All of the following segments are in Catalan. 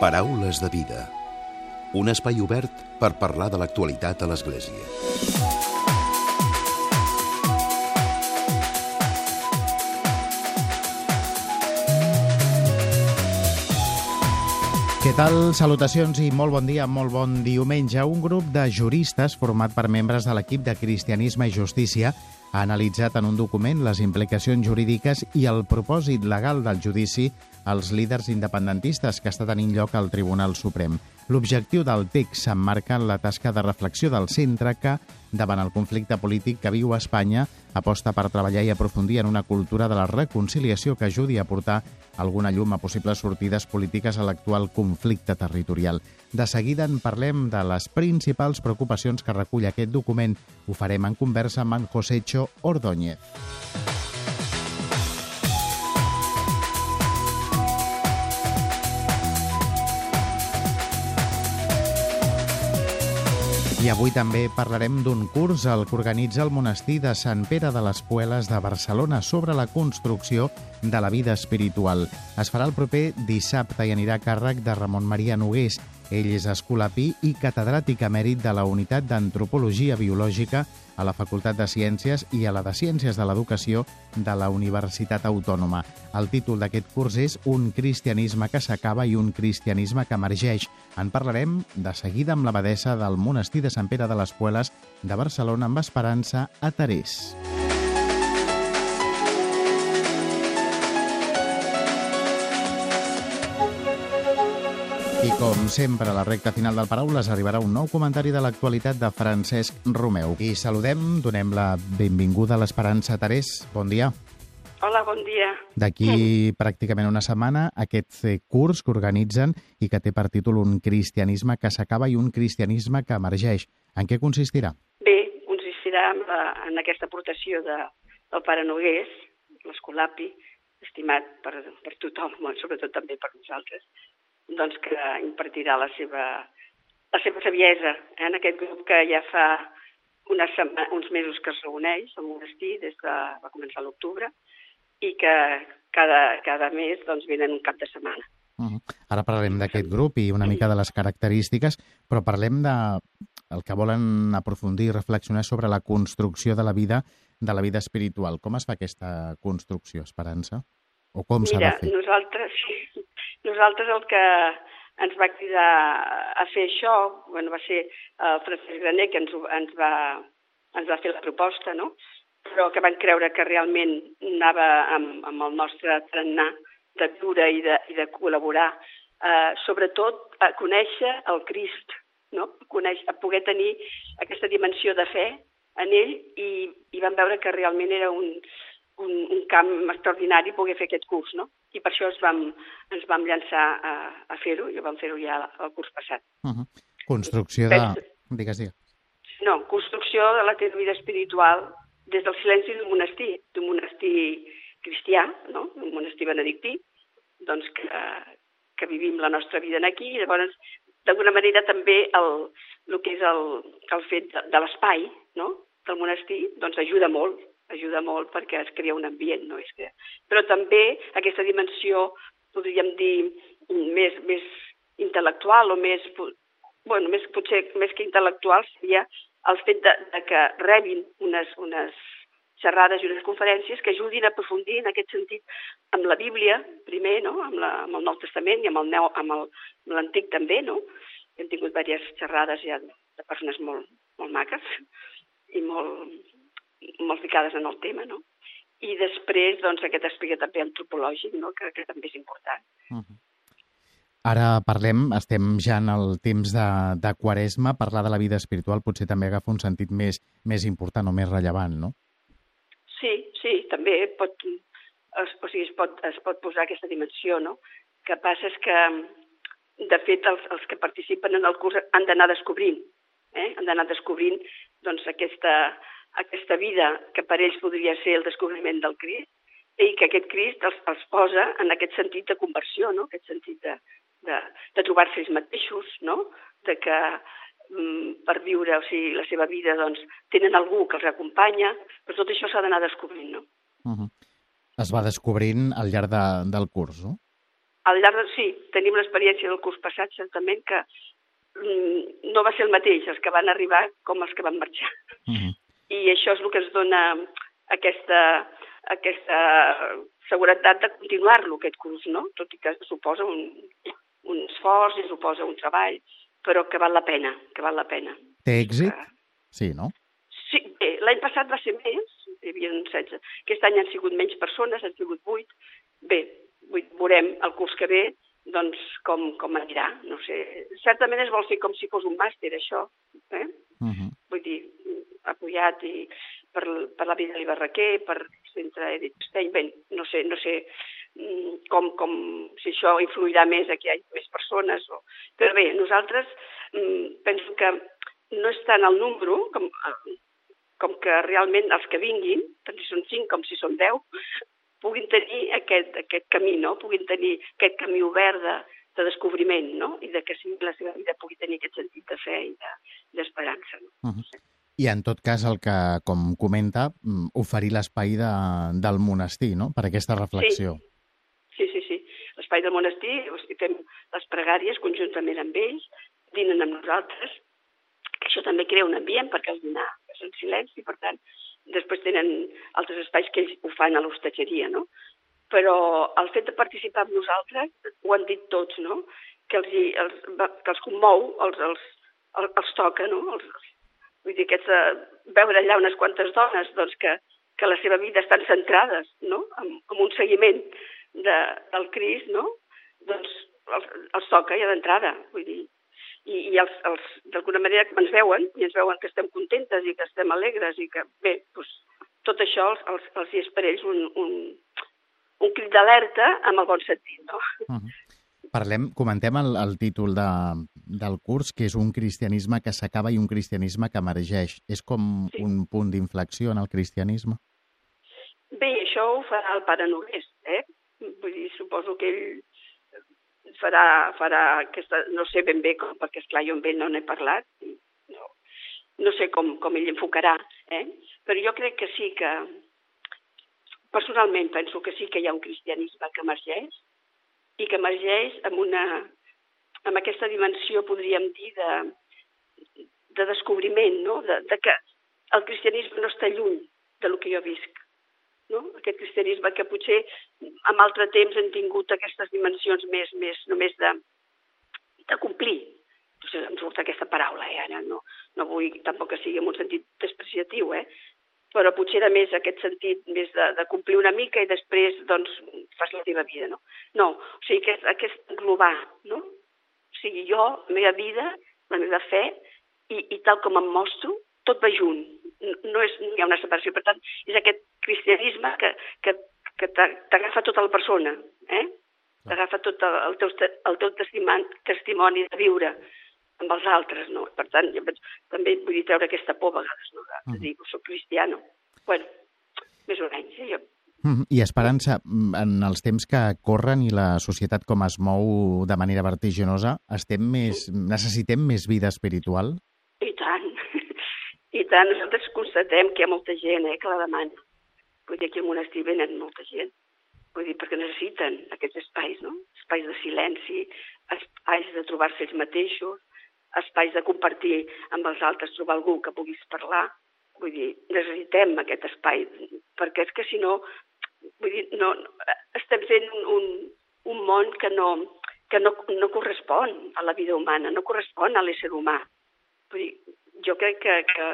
Paraules de vida. Un espai obert per parlar de l'actualitat a l'Església. Què tal? Salutacions i molt bon dia, molt bon diumenge. Un grup de juristes format per membres de l'equip de Cristianisme i Justícia ha analitzat en un document les implicacions jurídiques i el propòsit legal del judici als líders independentistes que està tenint lloc al Tribunal Suprem. L'objectiu del text s'emmarca en la tasca de reflexió del centre que, davant el conflicte polític que viu Espanya, aposta per treballar i aprofundir en una cultura de la reconciliació que ajudi a portar alguna llum a possibles sortides polítiques a l'actual conflicte territorial. De seguida en parlem de les principals preocupacions que recull aquest document. Ho farem en conversa amb en Josécho Ordóñez. I avui també parlarem d'un curs el que organitza el monestir de Sant Pere de les Pueles de Barcelona sobre la construcció de la vida espiritual. Es farà el proper dissabte i anirà a càrrec de Ramon Maria Nogués. Ell és escolapí i catedràtic emèrit de la Unitat d'Antropologia Biològica a la Facultat de Ciències i a la de Ciències de l'Educació de la Universitat Autònoma. El títol d'aquest curs és Un cristianisme que s'acaba i un cristianisme que emergeix. En parlarem de seguida amb l'abadessa del monestir de Sant Pere de les Pueles de Barcelona amb Esperança a Terès. I com sempre, a la recta final del Paraules arribarà un nou comentari de l'actualitat de Francesc Romeu. I saludem, donem la benvinguda a l'Esperança Terès. Bon dia. Hola, bon dia. D'aquí pràcticament una setmana, aquest curs que organitzen i que té per títol Un cristianisme que s'acaba i un cristianisme que emergeix. En què consistirà? Bé, consistirà en, la, en aquesta aportació de, del pare Nogués, l'escolapi, estimat per, per tothom, sobretot també per nosaltres, doncs que impartirà la seva, la seva saviesa eh, en aquest grup que ja fa una setmana, uns mesos que es reuneix al monestir des que va començar l'octubre i que cada, cada mes doncs, venen un cap de setmana. Uh -huh. Ara parlarem d'aquest grup i una mica de les característiques, però parlem de el que volen aprofundir i reflexionar sobre la construcció de la vida de la vida espiritual. Com es fa aquesta construcció, Esperança? O com s'ha de fer? Nosaltres, nosaltres el que ens va cridar a fer això bueno, va ser el Francesc Graner que ens, ens, va, ens va fer la proposta, no? però que van creure que realment anava amb, amb el nostre tarannà de viure i de, i de col·laborar, eh, sobretot a conèixer el Crist, no? a, conèixer, a poder tenir aquesta dimensió de fe en ell i, i van veure que realment era un, un, un camp extraordinari poder fer aquest curs, no? I per això ens vam, ens vam llançar a, a fer-ho, i ho vam fer-ho ja el curs passat. Uh -huh. Construcció de... Digues, digues. No, construcció de la teva vida espiritual des del silenci d'un monestir, d'un monestir cristià, no? un monestir benedictí, doncs que, que vivim la nostra vida en aquí, i llavors d'alguna manera també el, el que és el, el fet de, de l'espai no? del monestir doncs ajuda molt ajuda molt perquè es crea un ambient, no? És que... Però també aquesta dimensió, podríem dir, més, més intel·lectual o més, bueno, més, potser més que intel·lectual seria el fet de, de que rebin unes, unes xerrades i unes conferències que ajudin a aprofundir en aquest sentit amb la Bíblia, primer, no? amb, la, amb el Nou Testament i amb el neu, amb l'Antic també, no? Hem tingut diverses xerrades ja de persones molt, molt maques i molt, molt ficades en el tema, no? I després, doncs, aquest aspecte també antropològic, no?, que, que també és important. Uh -huh. Ara parlem, estem ja en el temps de, de Quaresma, parlar de la vida espiritual potser també agafa un sentit més, més important o més rellevant, no? Sí, sí, també pot, es, o sigui, es, pot, es pot posar aquesta dimensió, no? que passa és que, de fet, els, els que participen en el curs han d'anar descobrint, eh? han d'anar descobrint doncs, aquesta, aquesta vida que per ells podria ser el descobriment del Crist i que aquest Crist els, els posa en aquest sentit de conversió, no? aquest sentit de, de, de trobar-se ells mateixos, no? de que mm, per viure o sigui, la seva vida doncs, tenen algú que els acompanya, però tot això s'ha d'anar descobrint. No? Uh -huh. Es va descobrint al llarg de, del curs, no? al llarg de... Sí, tenim l'experiència del curs passat, certament, que mm, no va ser el mateix els que van arribar com els que van marxar. Uh -huh. I això és el que ens dona aquesta, aquesta seguretat de continuar-lo, aquest curs, no? Tot i que suposa un, un esforç i suposa un treball, però que val la pena, que val la pena. Té èxit? Sí, no? Sí, bé, l'any passat va ser més, hi havia 16. Aquest any han sigut menys persones, han sigut 8. Bé, veurem el curs que ve doncs com, com anirà, no sé. Certament es vol fer com si fos un màster, això, eh? Uh -huh. Vull dir, apoyat i per, per la vida de Barraquer, per centre Edith Stein, bé, no sé, no sé mm, com, com, si això influirà més a que hi hagi més persones. O... Però bé, nosaltres mm, penso que no és tant el número com, com que realment els que vinguin, tant si són 5 com si són 10, puguin tenir aquest, aquest camí, no? puguin tenir aquest camí obert de, de descobriment, no? i de que la seva vida pugui tenir aquest sentit de fe i d'esperança. De, no? Uh -huh. I en tot cas el que, com comenta, mm, oferir l'espai de, del monestir, no?, per aquesta reflexió. Sí, sí, sí. sí. L'espai del monestir, o sigui, fem les pregàries conjuntament amb ells, dinen amb nosaltres, que això també crea un ambient perquè el dinar és en silenci, per tant, Després tenen altres espais que ells ho fan a l'hostatgeria, no? Però el fet de participar amb nosaltres, ho han dit tots, no? Que els, els, que els commou, els, els, els, els toca, no? Els, vull dir, aquests, uh, veure allà unes quantes dones doncs, que, que la seva vida estan centrades no? en, en un seguiment de, del Cris, no? doncs els, els toca ja d'entrada. Vull dir, i, i els, els, d'alguna manera ens veuen i ens veuen que estem contentes i que estem alegres i que, bé, doncs, tot això els, els, els és per ells un, un, un crit d'alerta amb el bon sentit, no? Uh -huh. Parlem, comentem el, el títol de, del curs, que és un cristianisme que s'acaba i un cristianisme que emergeix. És com sí. un punt d'inflexió en el cristianisme? Bé, això ho farà el pare Nogués, eh? Vull dir, suposo que ell farà, farà aquesta, no sé ben bé com, perquè esclar jo amb ell no n'he parlat, no, no sé com, com ell enfocarà, eh? però jo crec que sí que, personalment penso que sí que hi ha un cristianisme que emergeix i que emergeix amb, una, amb aquesta dimensió, podríem dir, de, de descobriment, no? de, de que el cristianisme no està lluny de lo que jo visc no? aquest cristianisme que potser en altre temps han tingut aquestes dimensions més, més només de, de complir. Entonces, em surt aquesta paraula, eh? ara no, no vull tampoc que sigui en un sentit despreciatiu, eh? Però potser era més aquest sentit més de, de complir una mica i després doncs fas la teva vida, no? No, o sigui, aquest, aquest englobar, no? O sigui, jo, la meva vida, la meva fe, i, i tal com em mostro, tot va junt, no, és, no hi ha una separació. Per tant, és aquest cristianisme que, que, que t'agafa tota la persona, eh? t'agafa tot el, el teu, el teu testimoni, testimoni de viure amb els altres, no? Per tant, jo vaig, també vull dir treure aquesta por a vegades, no? De, de dir, soc cristiano. Bueno, més o menys, eh? Jo. I esperança, en els temps que corren i la societat com es mou de manera vertiginosa, estem més, necessitem més vida espiritual? I tant, i tant, nosaltres constatem que hi ha molta gent eh, que la demana. Vull dir, aquí al monestir venen molta gent. Vull dir, perquè necessiten aquests espais, no? Espais de silenci, espais de trobar-se ells mateixos, espais de compartir amb els altres, trobar algú que puguis parlar. Vull dir, necessitem aquest espai, perquè és que si no, vull dir, no, estem fent un, un, un món que no, que no, no correspon a la vida humana, no correspon a l'ésser humà. Vull dir, jo crec que, que,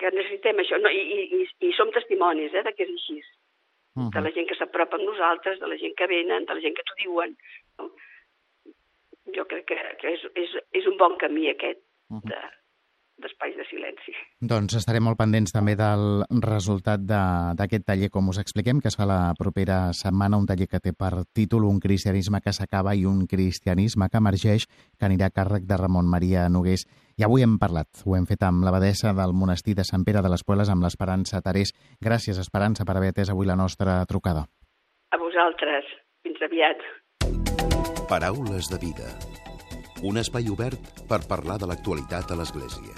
que necessitem això, no? I, i, i som testimonis eh, de que és així, uh -huh. de la gent que s'apropa amb nosaltres, de la gent que venen, de la gent que t'ho diuen. Jo crec que, que és, és, és un bon camí aquest -huh. de, d'espais de silenci. Doncs estarem molt pendents també del resultat d'aquest taller, com us expliquem, que es fa la propera setmana, un taller que té per títol Un cristianisme que s'acaba i un cristianisme que emergeix, que anirà a càrrec de Ramon Maria Nogués. I avui hem parlat, ho hem fet amb l'abadessa del monestir de Sant Pere de les Pueles, amb l'Esperança Terés. Gràcies, Esperança, per haver atès avui la nostra trucada. A vosaltres. Fins aviat. Paraules de vida un espai obert per parlar de l'actualitat a l'Església.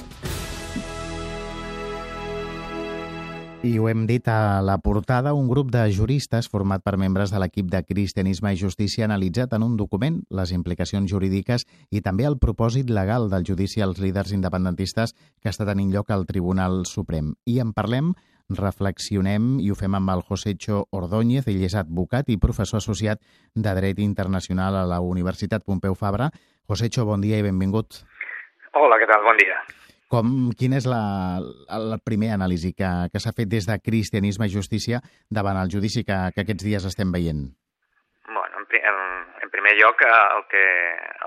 I ho hem dit a la portada, un grup de juristes format per membres de l'equip de Cristianisme i Justícia ha analitzat en un document les implicacions jurídiques i també el propòsit legal del judici als líders independentistes que està tenint lloc al Tribunal Suprem. I en parlem, reflexionem i ho fem amb el Josécho Ordóñez, ell és advocat i professor associat de Dret Internacional a la Universitat Pompeu Fabra. Josécho, bon dia i benvingut. Hola, què tal? Bon dia. Com, quina és la, la primera anàlisi que, que s'ha fet des de Cristianisme i Justícia davant el judici que, que aquests dies estem veient? Bueno, en, en, en primer lloc, eh, el que,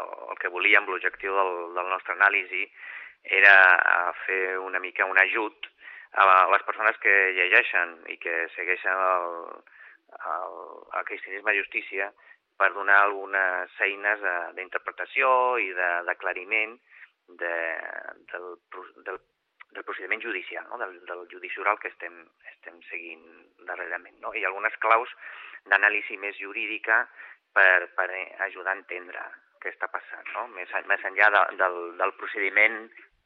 el, el que volíem, l'objectiu del, del nostre anàlisi, era eh, fer una mica un ajut a les persones que llegeixen i que segueixen el, el, el cristianisme i justícia per donar algunes eines d'interpretació i d'aclariment de, de, del, del, del procediment judicial, no? del, del judici oral que estem, estem seguint darrerament. No? I algunes claus d'anàlisi més jurídica per, per ajudar a entendre què està passant, no? més, més enllà de, del, del procediment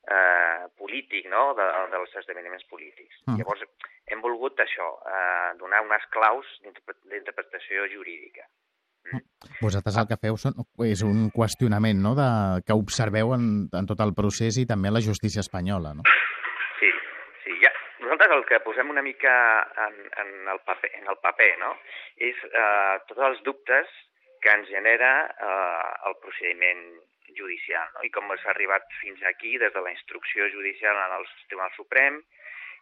eh, polític, no? de, dels esdeveniments polítics. Mm. Llavors, hem volgut això, eh, donar unes claus d'interpretació jurídica. Mm. Vosaltres el que feu són, és un qüestionament no? de, que observeu en, en tot el procés i també la justícia espanyola, no? Sí, sí. Ja, nosaltres el que posem una mica en, en, el, paper, en el paper no? és eh, tots els dubtes que ens genera eh, el procediment judicial no? i com s'ha arribat fins aquí des de la instrucció judicial en el Tribunal Suprem,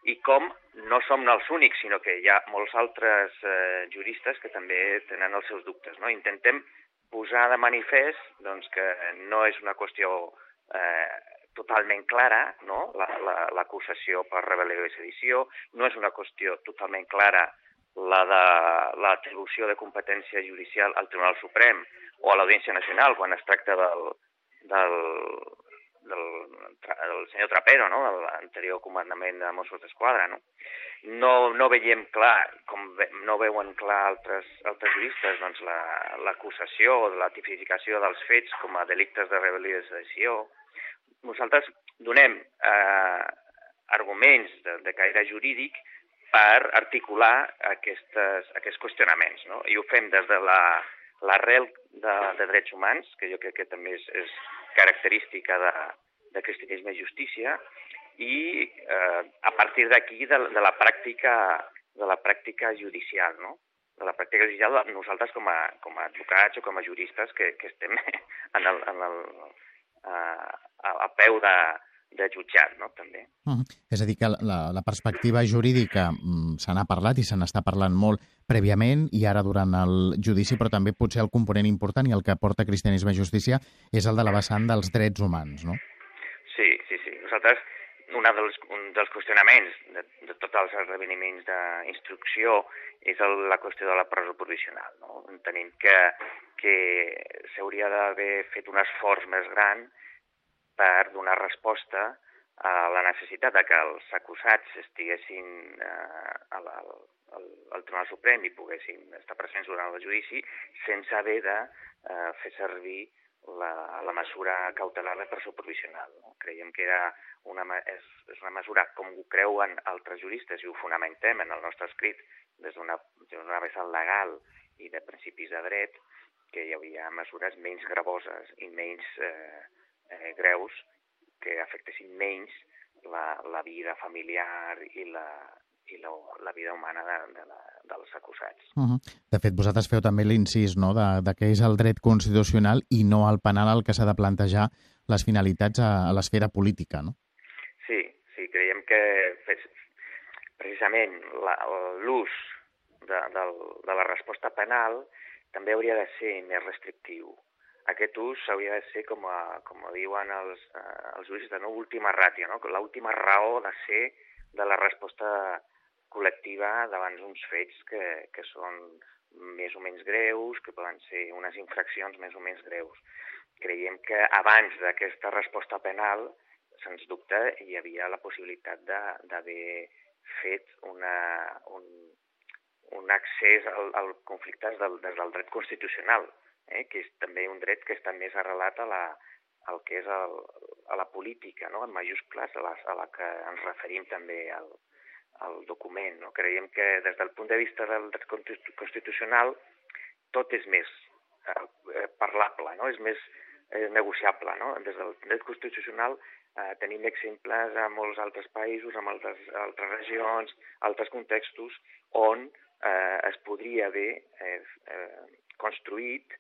i com no som els únics, sinó que hi ha molts altres eh, juristes que també tenen els seus dubtes. No? Intentem posar de manifest doncs, que no és una qüestió eh, totalment clara, no? l'acusació la, la, per rebel·lió i sedició, no és una qüestió totalment clara la de l'atribució de competència judicial al Tribunal Suprem o a l'Audiència Nacional quan es tracta del, del, del, del senyor Trapero, no? de l'anterior comandament de Mossos d'Esquadra. No? No, no veiem clar, com ve, no veuen clar altres, altres juristes, doncs l'acusació la, la tipificació dels fets com a delictes de rebel·lió i sedició. Nosaltres donem eh, arguments de, de caire jurídic per articular aquestes, aquests qüestionaments, no? I ho fem des de la de, de drets humans, que jo crec que també és, és característica de, de cristianisme i justícia, i eh, a partir d'aquí de, de, la pràctica de la pràctica judicial, no? de la pràctica judicial, nosaltres com a, com a advocats o com a juristes que, que estem en el, en el, a, a peu de, de jutjat, no?, també. Uh -huh. És a dir, que la, la perspectiva jurídica mm, se n'ha parlat i se n'està parlant molt prèviament i ara durant el judici, però també potser el component important i el que porta Cristianisme i Justícia és el de la vessant dels drets humans, no? Sí, sí, sí. Nosaltres, una dels, un dels qüestionaments de, de tots els esdeveniments d'instrucció és el, la qüestió de la presó provisional, no? Entenem que, que s'hauria d'haver fet un esforç més gran per donar resposta a la necessitat de que els acusats estiguessin eh, al, al, al Tribunal Suprem i poguessin estar presents durant el judici sense haver de eh, fer servir la, la mesura cautelar de presó provisional. No? Creiem que era una, és, és una mesura, com ho creuen altres juristes i ho fonamentem en el nostre escrit des d'una vessant legal i de principis de dret, que hi havia mesures menys gravoses i menys eh, eh, greus que afectessin menys la, la vida familiar i la, i la, la vida humana de, de la, dels acusats. Uh -huh. De fet, vosaltres feu també l'incís no? de, de que és el dret constitucional i no el penal el que s'ha de plantejar les finalitats a, a l'esfera política, no? Sí, sí, creiem que precisament l'ús de, de, de la resposta penal també hauria de ser més restrictiu aquest ús hauria de ser, com, a, com a diuen els, eh, els juristes, no? última ràtio, no? l'última raó de ser de la resposta col·lectiva davant d'uns fets que, que són més o menys greus, que poden ser unes infraccions més o menys greus. Creiem que abans d'aquesta resposta penal, sens dubte, hi havia la possibilitat d'haver fet una, un, un accés al, al conflicte des del, des del dret constitucional, eh, que és també un dret que està més arrelat a la, al que és el, a la política, no? en majúscules, a la, a la que ens referim també al, el document. No? Creiem que des del punt de vista del dret constitucional tot és més eh, parlable, no? és més eh, negociable. No? Des del dret constitucional eh, tenim exemples a molts altres països, en altres, altres regions, altres contextos, on eh, es podria haver eh, eh, construït,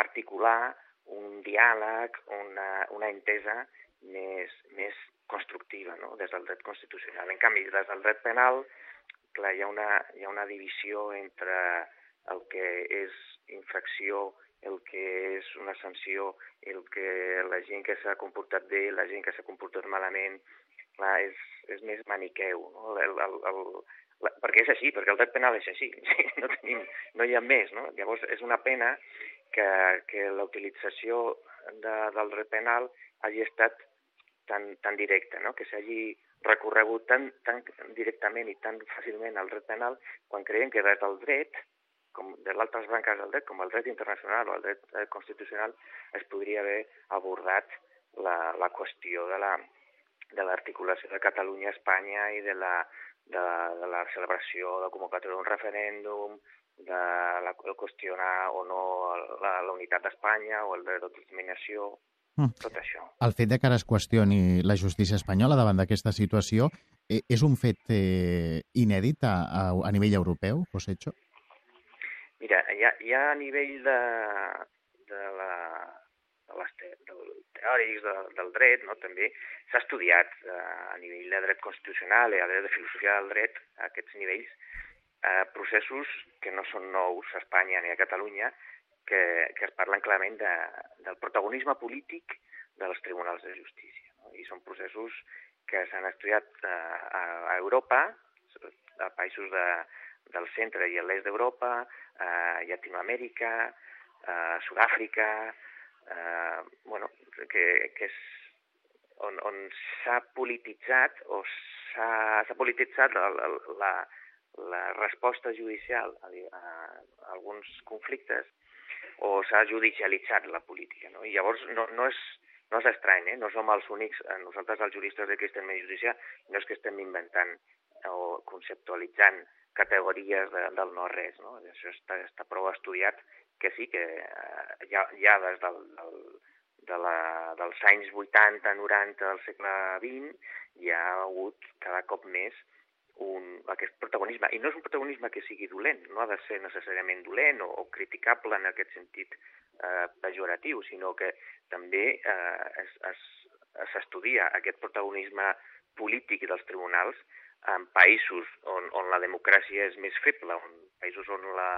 articular un diàleg, una, una entesa més, més constructiva no? des del dret constitucional. En canvi, des del dret penal, clar, hi ha una, hi ha una divisió entre el que és infracció, el que és una sanció, el que la gent que s'ha comportat bé, la gent que s'ha comportat malament, clar, és, és més maniqueu. No? El, el, el, la, perquè és així, perquè el dret penal és així, no, tenim, no hi ha més. No? Llavors, és una pena que, que la utilització de, del dret penal hagi estat tan, tan directa, no? que s'hagi recorregut tan, tan directament i tan fàcilment al dret penal quan creiem que des del dret, com de l'altres branques del dret, com el dret internacional o el dret eh, constitucional, es podria haver abordat la, la qüestió de la de l'articulació de Catalunya a Espanya i de la, de, de la celebració de convocatòria d'un referèndum, de la, qüestionar o no la, la unitat d'Espanya o el dret d'autodeterminació. Tot això. El fet de que ara es qüestioni la justícia espanyola davant d'aquesta situació eh, és un fet eh, inèdit a, a, a nivell europeu, Josécho? Mira, ja, ja a nivell de, de la, de les te, del teòrics de, del dret, no, també s'ha estudiat eh, a nivell de dret constitucional i a dret de filosofia del dret, a aquests nivells, eh, processos que no són nous a Espanya ni a Catalunya, que, que es parlen clarament de, del protagonisme polític dels tribunals de justícia. No? I són processos que s'han estudiat eh, a, a Europa, a països de, del centre i l'est d'Europa, a Llatinoamèrica, a Sud-àfrica, eh, bueno, que, que és on, on s'ha polititzat o s'ha polititzat la, la, la, la resposta judicial a, a, a alguns conflictes o s'ha judicialitzat la política. No? I llavors no, no, és, no és estrany, eh? no som els únics, eh, nosaltres els juristes de Cristian Justícia no és que estem inventant o conceptualitzant categories de, del no-res. No? Això està, està prou estudiat que sí, que eh, ja, ja des del, del, de la, dels anys 80-90 del segle XX hi ha hagut cada cop més un, aquest protagonisme. I no és un protagonisme que sigui dolent, no ha de ser necessàriament dolent o, o criticable en aquest sentit eh, pejoratiu, sinó que també eh, s'estudia aquest protagonisme polític dels tribunals en països on, on la democràcia és més feble, on països on la,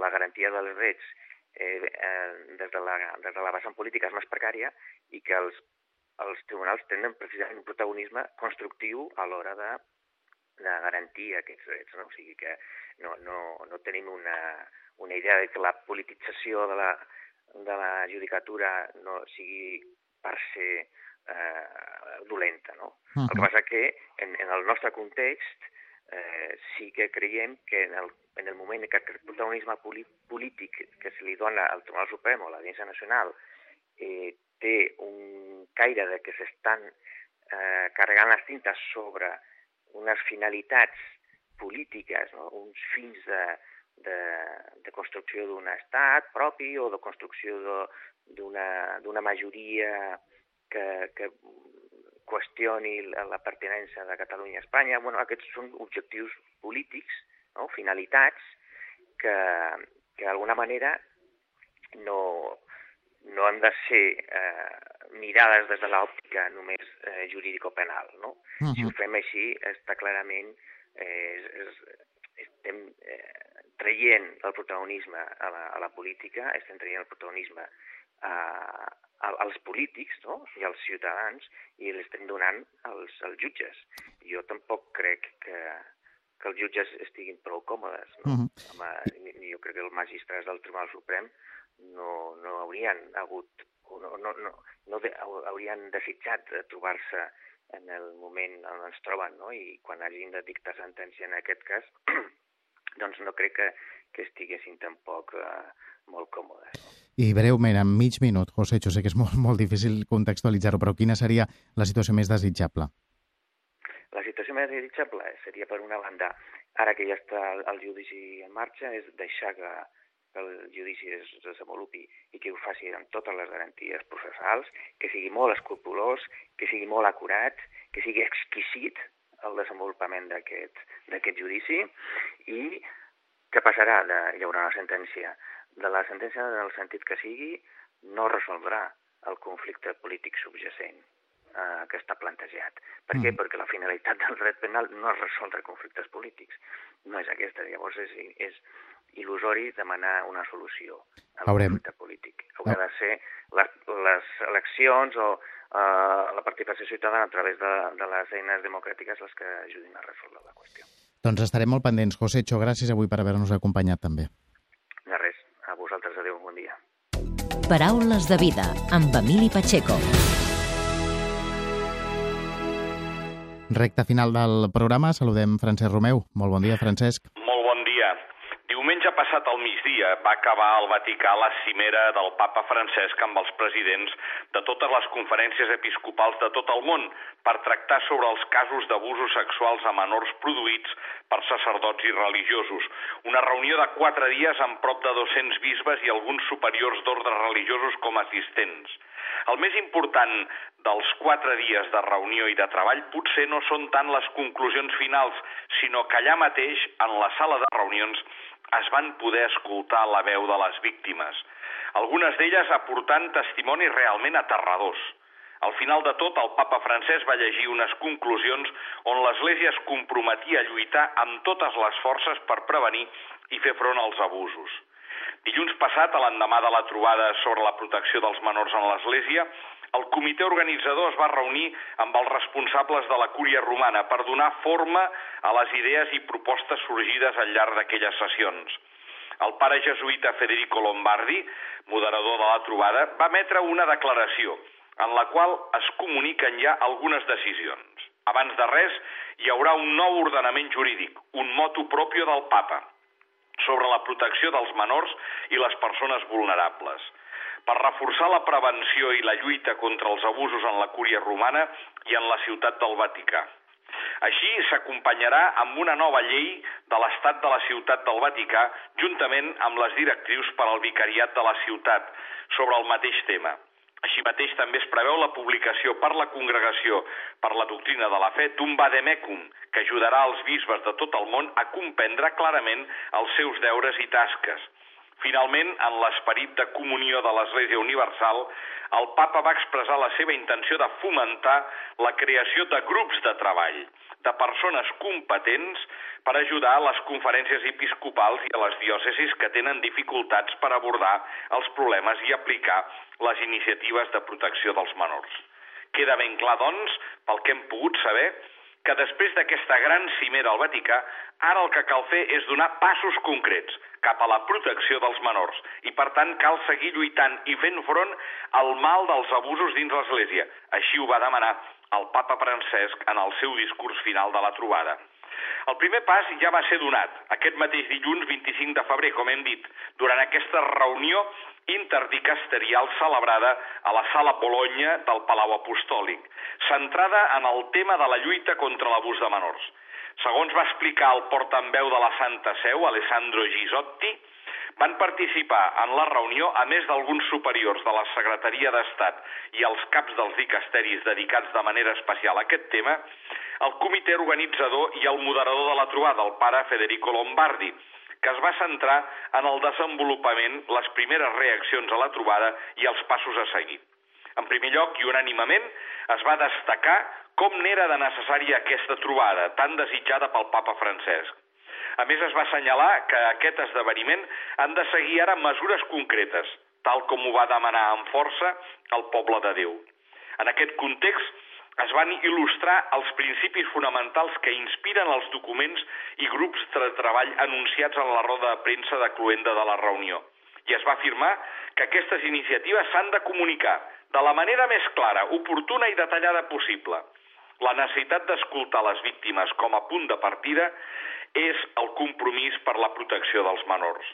la garantia dels drets eh, eh, des, de la, des de la vessant política és més precària i que els, els tribunals tenen precisament un protagonisme constructiu a l'hora de de garantir aquests drets. No? O sigui que no, no, no tenim una, una idea de que la politització de la, de la judicatura no sigui per ser eh, dolenta. No? Uh -huh. El que passa que en, en el nostre context eh, sí que creiem que en el, en el moment que el protagonisme polític que se li dona al Tribunal Suprem o a l'Audiència Nacional eh, té un caire de que s'estan eh, carregant les tintes sobre unes finalitats polítiques, no? uns fins de, de, de construcció d'un estat propi o de construcció d'una majoria que, que qüestioni la, pertinença de Catalunya a Espanya. Bueno, aquests són objectius polítics, no? finalitats, que, que d'alguna manera no, no han de ser eh, mirades des de l'òptica només eh, jurídico-penal. No? Uh -huh. Si ho fem així, està clarament... Eh, és, és, estem eh, traient el protagonisme a la, a la política, estem traient el protagonisme a, a, als polítics no? i als ciutadans i l'estem donant als, als jutges. Jo tampoc crec que, que els jutges estiguin prou còmodes. No? Uh -huh. Home, jo crec que els magistrats del Tribunal Suprem no, no haurien hagut no, no, no, no de, haurien desitjat trobar-se en el moment on ens troben, no? i quan hagin de dictar sentència en aquest cas, doncs no crec que, que estiguessin tampoc eh, molt còmodes. I breument, en mig minut, José, jo sé que és molt, molt difícil contextualitzar-ho, però quina seria la situació més desitjable? La situació més desitjable seria, per una banda, ara que ja està el judici en marxa, és deixar que, que el judici es desenvolupi i que ho faci amb totes les garanties processals, que sigui molt escrupulós, que sigui molt acurat, que sigui exquisit el desenvolupament d'aquest judici i què passarà? De, haurà una sentència. De la sentència, en el sentit que sigui, no resoldrà el conflicte polític subjacent eh, que està plantejat. Per mm. què? Perquè la finalitat del dret penal no és resoldre conflictes polítics. No és aquesta. Llavors és, és il·lusori demanar una solució al Veurem. conflicte polític. Haurà no. de ser les, les eleccions o eh, la participació ciutadana a través de, de les eines democràtiques les que ajudin a resoldre la qüestió. Doncs estarem molt pendents. José Cho, gràcies avui per haver-nos acompanyat també. De res. A vosaltres, adeu, bon dia. Paraules de vida, amb Emili Pacheco. Recte final del programa, saludem Francesc Romeu. Molt bon dia, Francesc. Molt bon dia. Diumenge passat al migdia va acabar al Vaticà la cimera del papa Francesc amb els presidents de totes les conferències episcopals de tot el món per tractar sobre els casos d'abusos sexuals a menors produïts per sacerdots i religiosos. Una reunió de quatre dies amb prop de 200 bisbes i alguns superiors d'ordres religiosos com a assistents. El més important dels quatre dies de reunió i de treball potser no són tant les conclusions finals, sinó que allà mateix, en la sala de reunions, es van poder escoltar la veu de les víctimes, algunes d'elles aportant testimonis realment aterradors. Al final de tot, el papa francès va llegir unes conclusions on l'Església es comprometia a lluitar amb totes les forces per prevenir i fer front als abusos. Dilluns passat, a l'endemà de la trobada sobre la protecció dels menors en l'Església, el comitè organitzador es va reunir amb els responsables de la cúria romana per donar forma a les idees i propostes sorgides al llarg d'aquelles sessions. El pare jesuïta Federico Lombardi, moderador de la trobada, va emetre una declaració en la qual es comuniquen ja algunes decisions. Abans de res, hi haurà un nou ordenament jurídic, un motu propio del papa, sobre la protecció dels menors i les persones vulnerables, per reforçar la prevenció i la lluita contra els abusos en la cúria romana i en la ciutat del Vaticà. Així s'acompanyarà amb una nova llei de l'Estat de la Ciutat del Vaticà, juntament amb les directrius per al vicariat de la ciutat, sobre el mateix tema. Així mateix també es preveu la publicació per la Congregació per la Doctrina de la Fe d'un vademecum que ajudarà els bisbes de tot el món a comprendre clarament els seus deures i tasques. Finalment, en l'esperit de comunió de l'Església Universal, el papa va expressar la seva intenció de fomentar la creació de grups de treball, de persones competents per ajudar a les conferències episcopals i a les diòcesis que tenen dificultats per abordar els problemes i aplicar les iniciatives de protecció dels menors. Queda ben clar, doncs, pel que hem pogut saber, que després d'aquesta gran cimera al Vaticà, ara el que cal fer és donar passos concrets cap a la protecció dels menors i, per tant, cal seguir lluitant i fent front al mal dels abusos dins l'Església. Així ho va demanar el papa Francesc en el seu discurs final de la trobada. El primer pas ja va ser donat aquest mateix dilluns 25 de febrer, com hem dit, durant aquesta reunió interdicasterial celebrada a la Sala Bologna del Palau Apostòlic, centrada en el tema de la lluita contra l'abús de menors. Segons va explicar el portaveu de la Santa Seu, Alessandro Gisotti, van participar en la reunió, a més d'alguns superiors de la Secretaria d'Estat i els caps dels dicasteris dedicats de manera especial a aquest tema, el comitè organitzador i el moderador de la trobada, el pare Federico Lombardi, que es va centrar en el desenvolupament, les primeres reaccions a la trobada i els passos a seguir. En primer lloc, i unànimament, es va destacar com n'era de necessària aquesta trobada, tan desitjada pel papa Francesc. A més, es va assenyalar que aquest esdeveniment han de seguir ara mesures concretes, tal com ho va demanar amb força el poble de Déu. En aquest context, es van il·lustrar els principis fonamentals que inspiren els documents i grups de treball anunciats en la roda de premsa de cluenda de la reunió. I es va afirmar que aquestes iniciatives s'han de comunicar de la manera més clara, oportuna i detallada possible. La necessitat d'escoltar les víctimes com a punt de partida és el compromís per la protecció dels menors.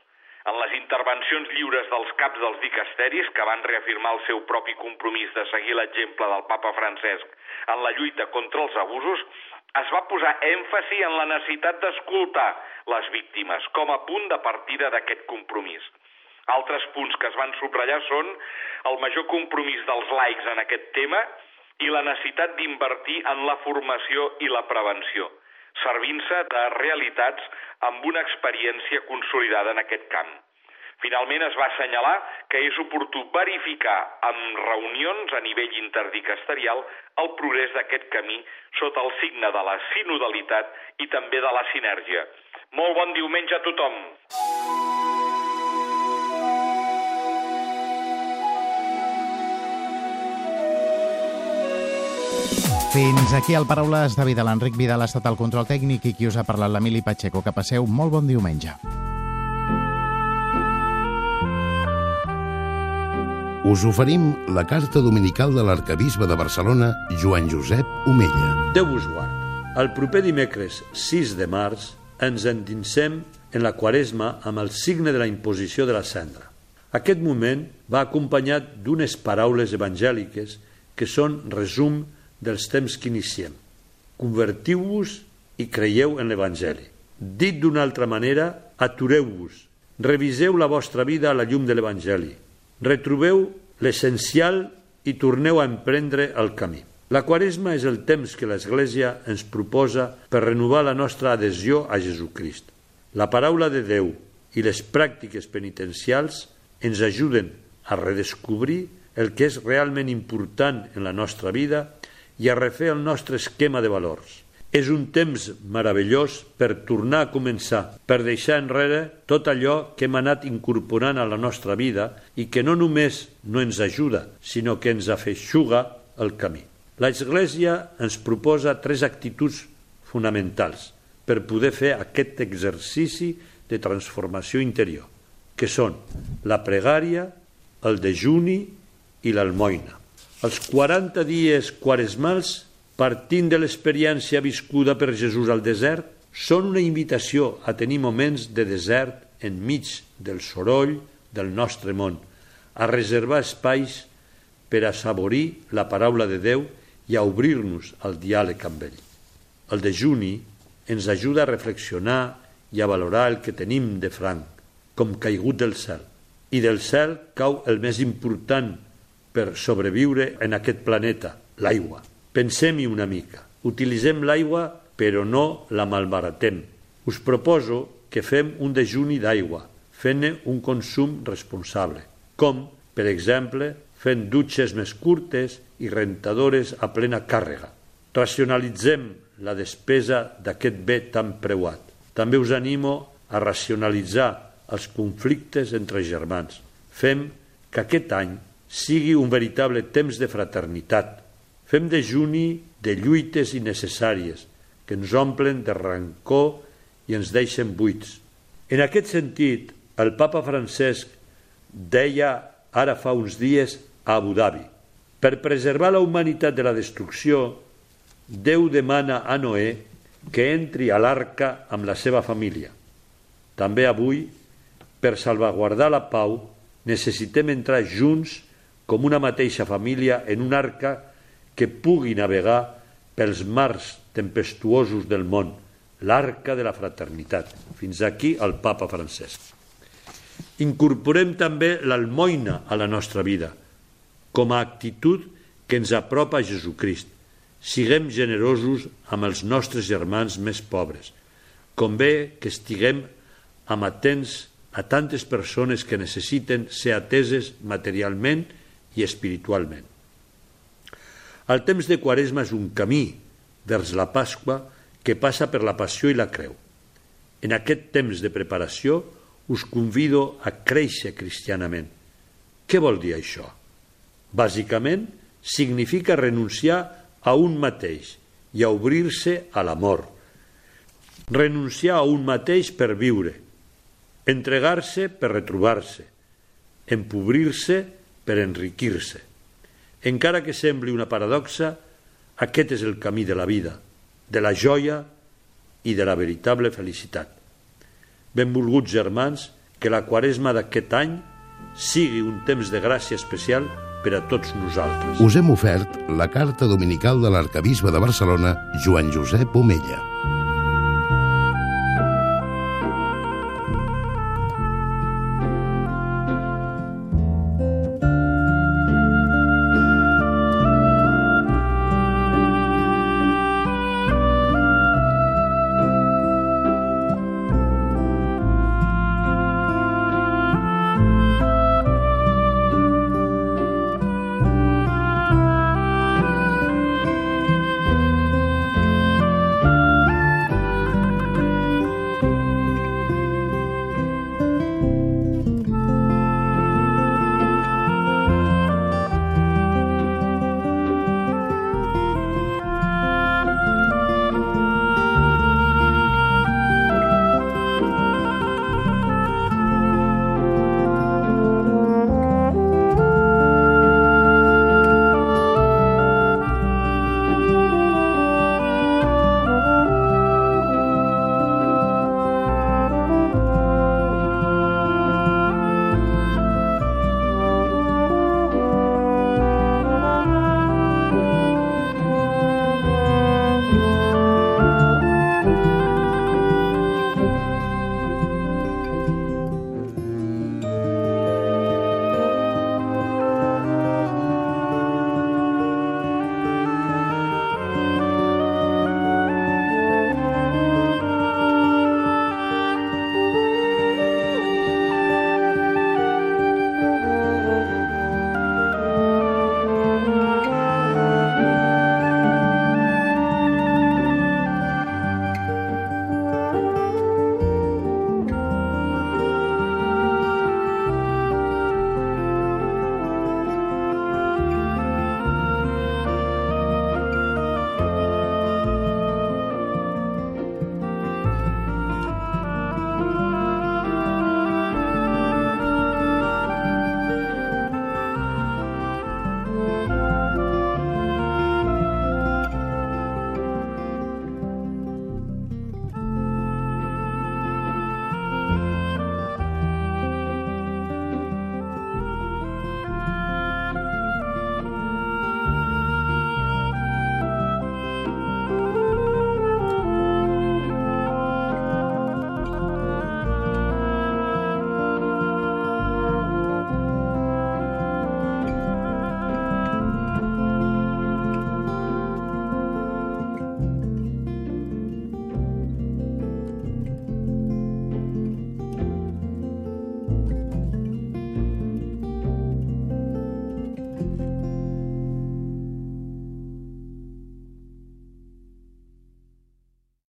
En les intervencions lliures dels caps dels dicasteris, que van reafirmar el seu propi compromís de seguir l'exemple del papa Francesc en la lluita contra els abusos, es va posar èmfasi en la necessitat d'escoltar les víctimes com a punt de partida d'aquest compromís. Altres punts que es van subratllar són el major compromís dels laics en aquest tema i la necessitat d'invertir en la formació i la prevenció, servint-se de realitats amb una experiència consolidada en aquest camp. Finalment es va assenyalar que és oportú verificar amb reunions a nivell interdicasterial el progrés d'aquest camí sota el signe de la sinodalitat i també de la sinergia. Molt bon diumenge a tothom! Fins aquí el Paraules de Vida. L'Enric Vidal ha estat el control tècnic i qui us ha parlat l'Emili Pacheco. Que passeu molt bon diumenge. Us oferim la carta dominical de l'arcabisbe de Barcelona, Joan Josep Omella. Déu vos guard. El proper dimecres 6 de març ens endinsem en la quaresma amb el signe de la imposició de la cendra. Aquest moment va acompanyat d'unes paraules evangèliques que són resum dels temps que iniciem. Convertiu-vos i creieu en l'Evangeli. Dit d'una altra manera, atureu-vos, reviseu la vostra vida a la llum de l'Evangeli, retrobeu l'essencial i torneu a emprendre el camí. La Quaresma és el temps que l'Església ens proposa per renovar la nostra adhesió a Jesucrist. La paraula de Déu i les pràctiques penitencials ens ajuden a redescobrir el que és realment important en la nostra vida i a refer el nostre esquema de valors. És un temps meravellós per tornar a començar, per deixar enrere tot allò que hem anat incorporant a la nostra vida i que no només no ens ajuda, sinó que ens afeixuga el camí. L'Església ens proposa tres actituds fonamentals per poder fer aquest exercici de transformació interior, que són la pregària, el dejuni i l'almoina. Els 40 dies quaresmals, partint de l'experiència viscuda per Jesús al desert, són una invitació a tenir moments de desert enmig del soroll del nostre món, a reservar espais per a saborir la paraula de Déu i a obrir-nos al diàleg amb ell. El dejuni ens ajuda a reflexionar i a valorar el que tenim de franc, com caigut del cel. I del cel cau el més important per sobreviure en aquest planeta, l'aigua. Pensem-hi una mica. Utilitzem l'aigua, però no la malbaratem. Us proposo que fem un dejuni d'aigua, fent un consum responsable, com, per exemple, fent dutxes més curtes i rentadores a plena càrrega. Racionalitzem la despesa d'aquest bé tan preuat. També us animo a racionalitzar els conflictes entre germans. Fem que aquest any sigui un veritable temps de fraternitat. Fem de juni de lluites innecessàries que ens omplen de rancor i ens deixen buits. En aquest sentit, el papa Francesc deia ara fa uns dies a Abu Dhabi per preservar la humanitat de la destrucció, Déu demana a Noé que entri a l'arca amb la seva família. També avui, per salvaguardar la pau, necessitem entrar junts com una mateixa família en un arca que pugui navegar pels mars tempestuosos del món, l'arca de la fraternitat. Fins aquí el papa Francesc. Incorporem també l'almoina a la nostra vida, com a actitud que ens apropa a Jesucrist. Siguem generosos amb els nostres germans més pobres. Convé que estiguem amatents a tantes persones que necessiten ser ateses materialment i espiritualment. El temps de Quaresma és un camí vers la Pasqua que passa per la passió i la creu. En aquest temps de preparació us convido a créixer cristianament. Què vol dir això? Bàsicament, significa renunciar a un mateix i a obrir-se a l'amor. Renunciar a un mateix per viure, entregar-se per retrobar-se, empobrir-se per enriquir-se. Encara que sembli una paradoxa, aquest és el camí de la vida, de la joia i de la veritable felicitat. Benvolguts germans, que la quaresma d'aquest any sigui un temps de gràcia especial per a tots nosaltres. Us hem ofert la carta dominical de l'arcabisbe de Barcelona, Joan Josep Omella.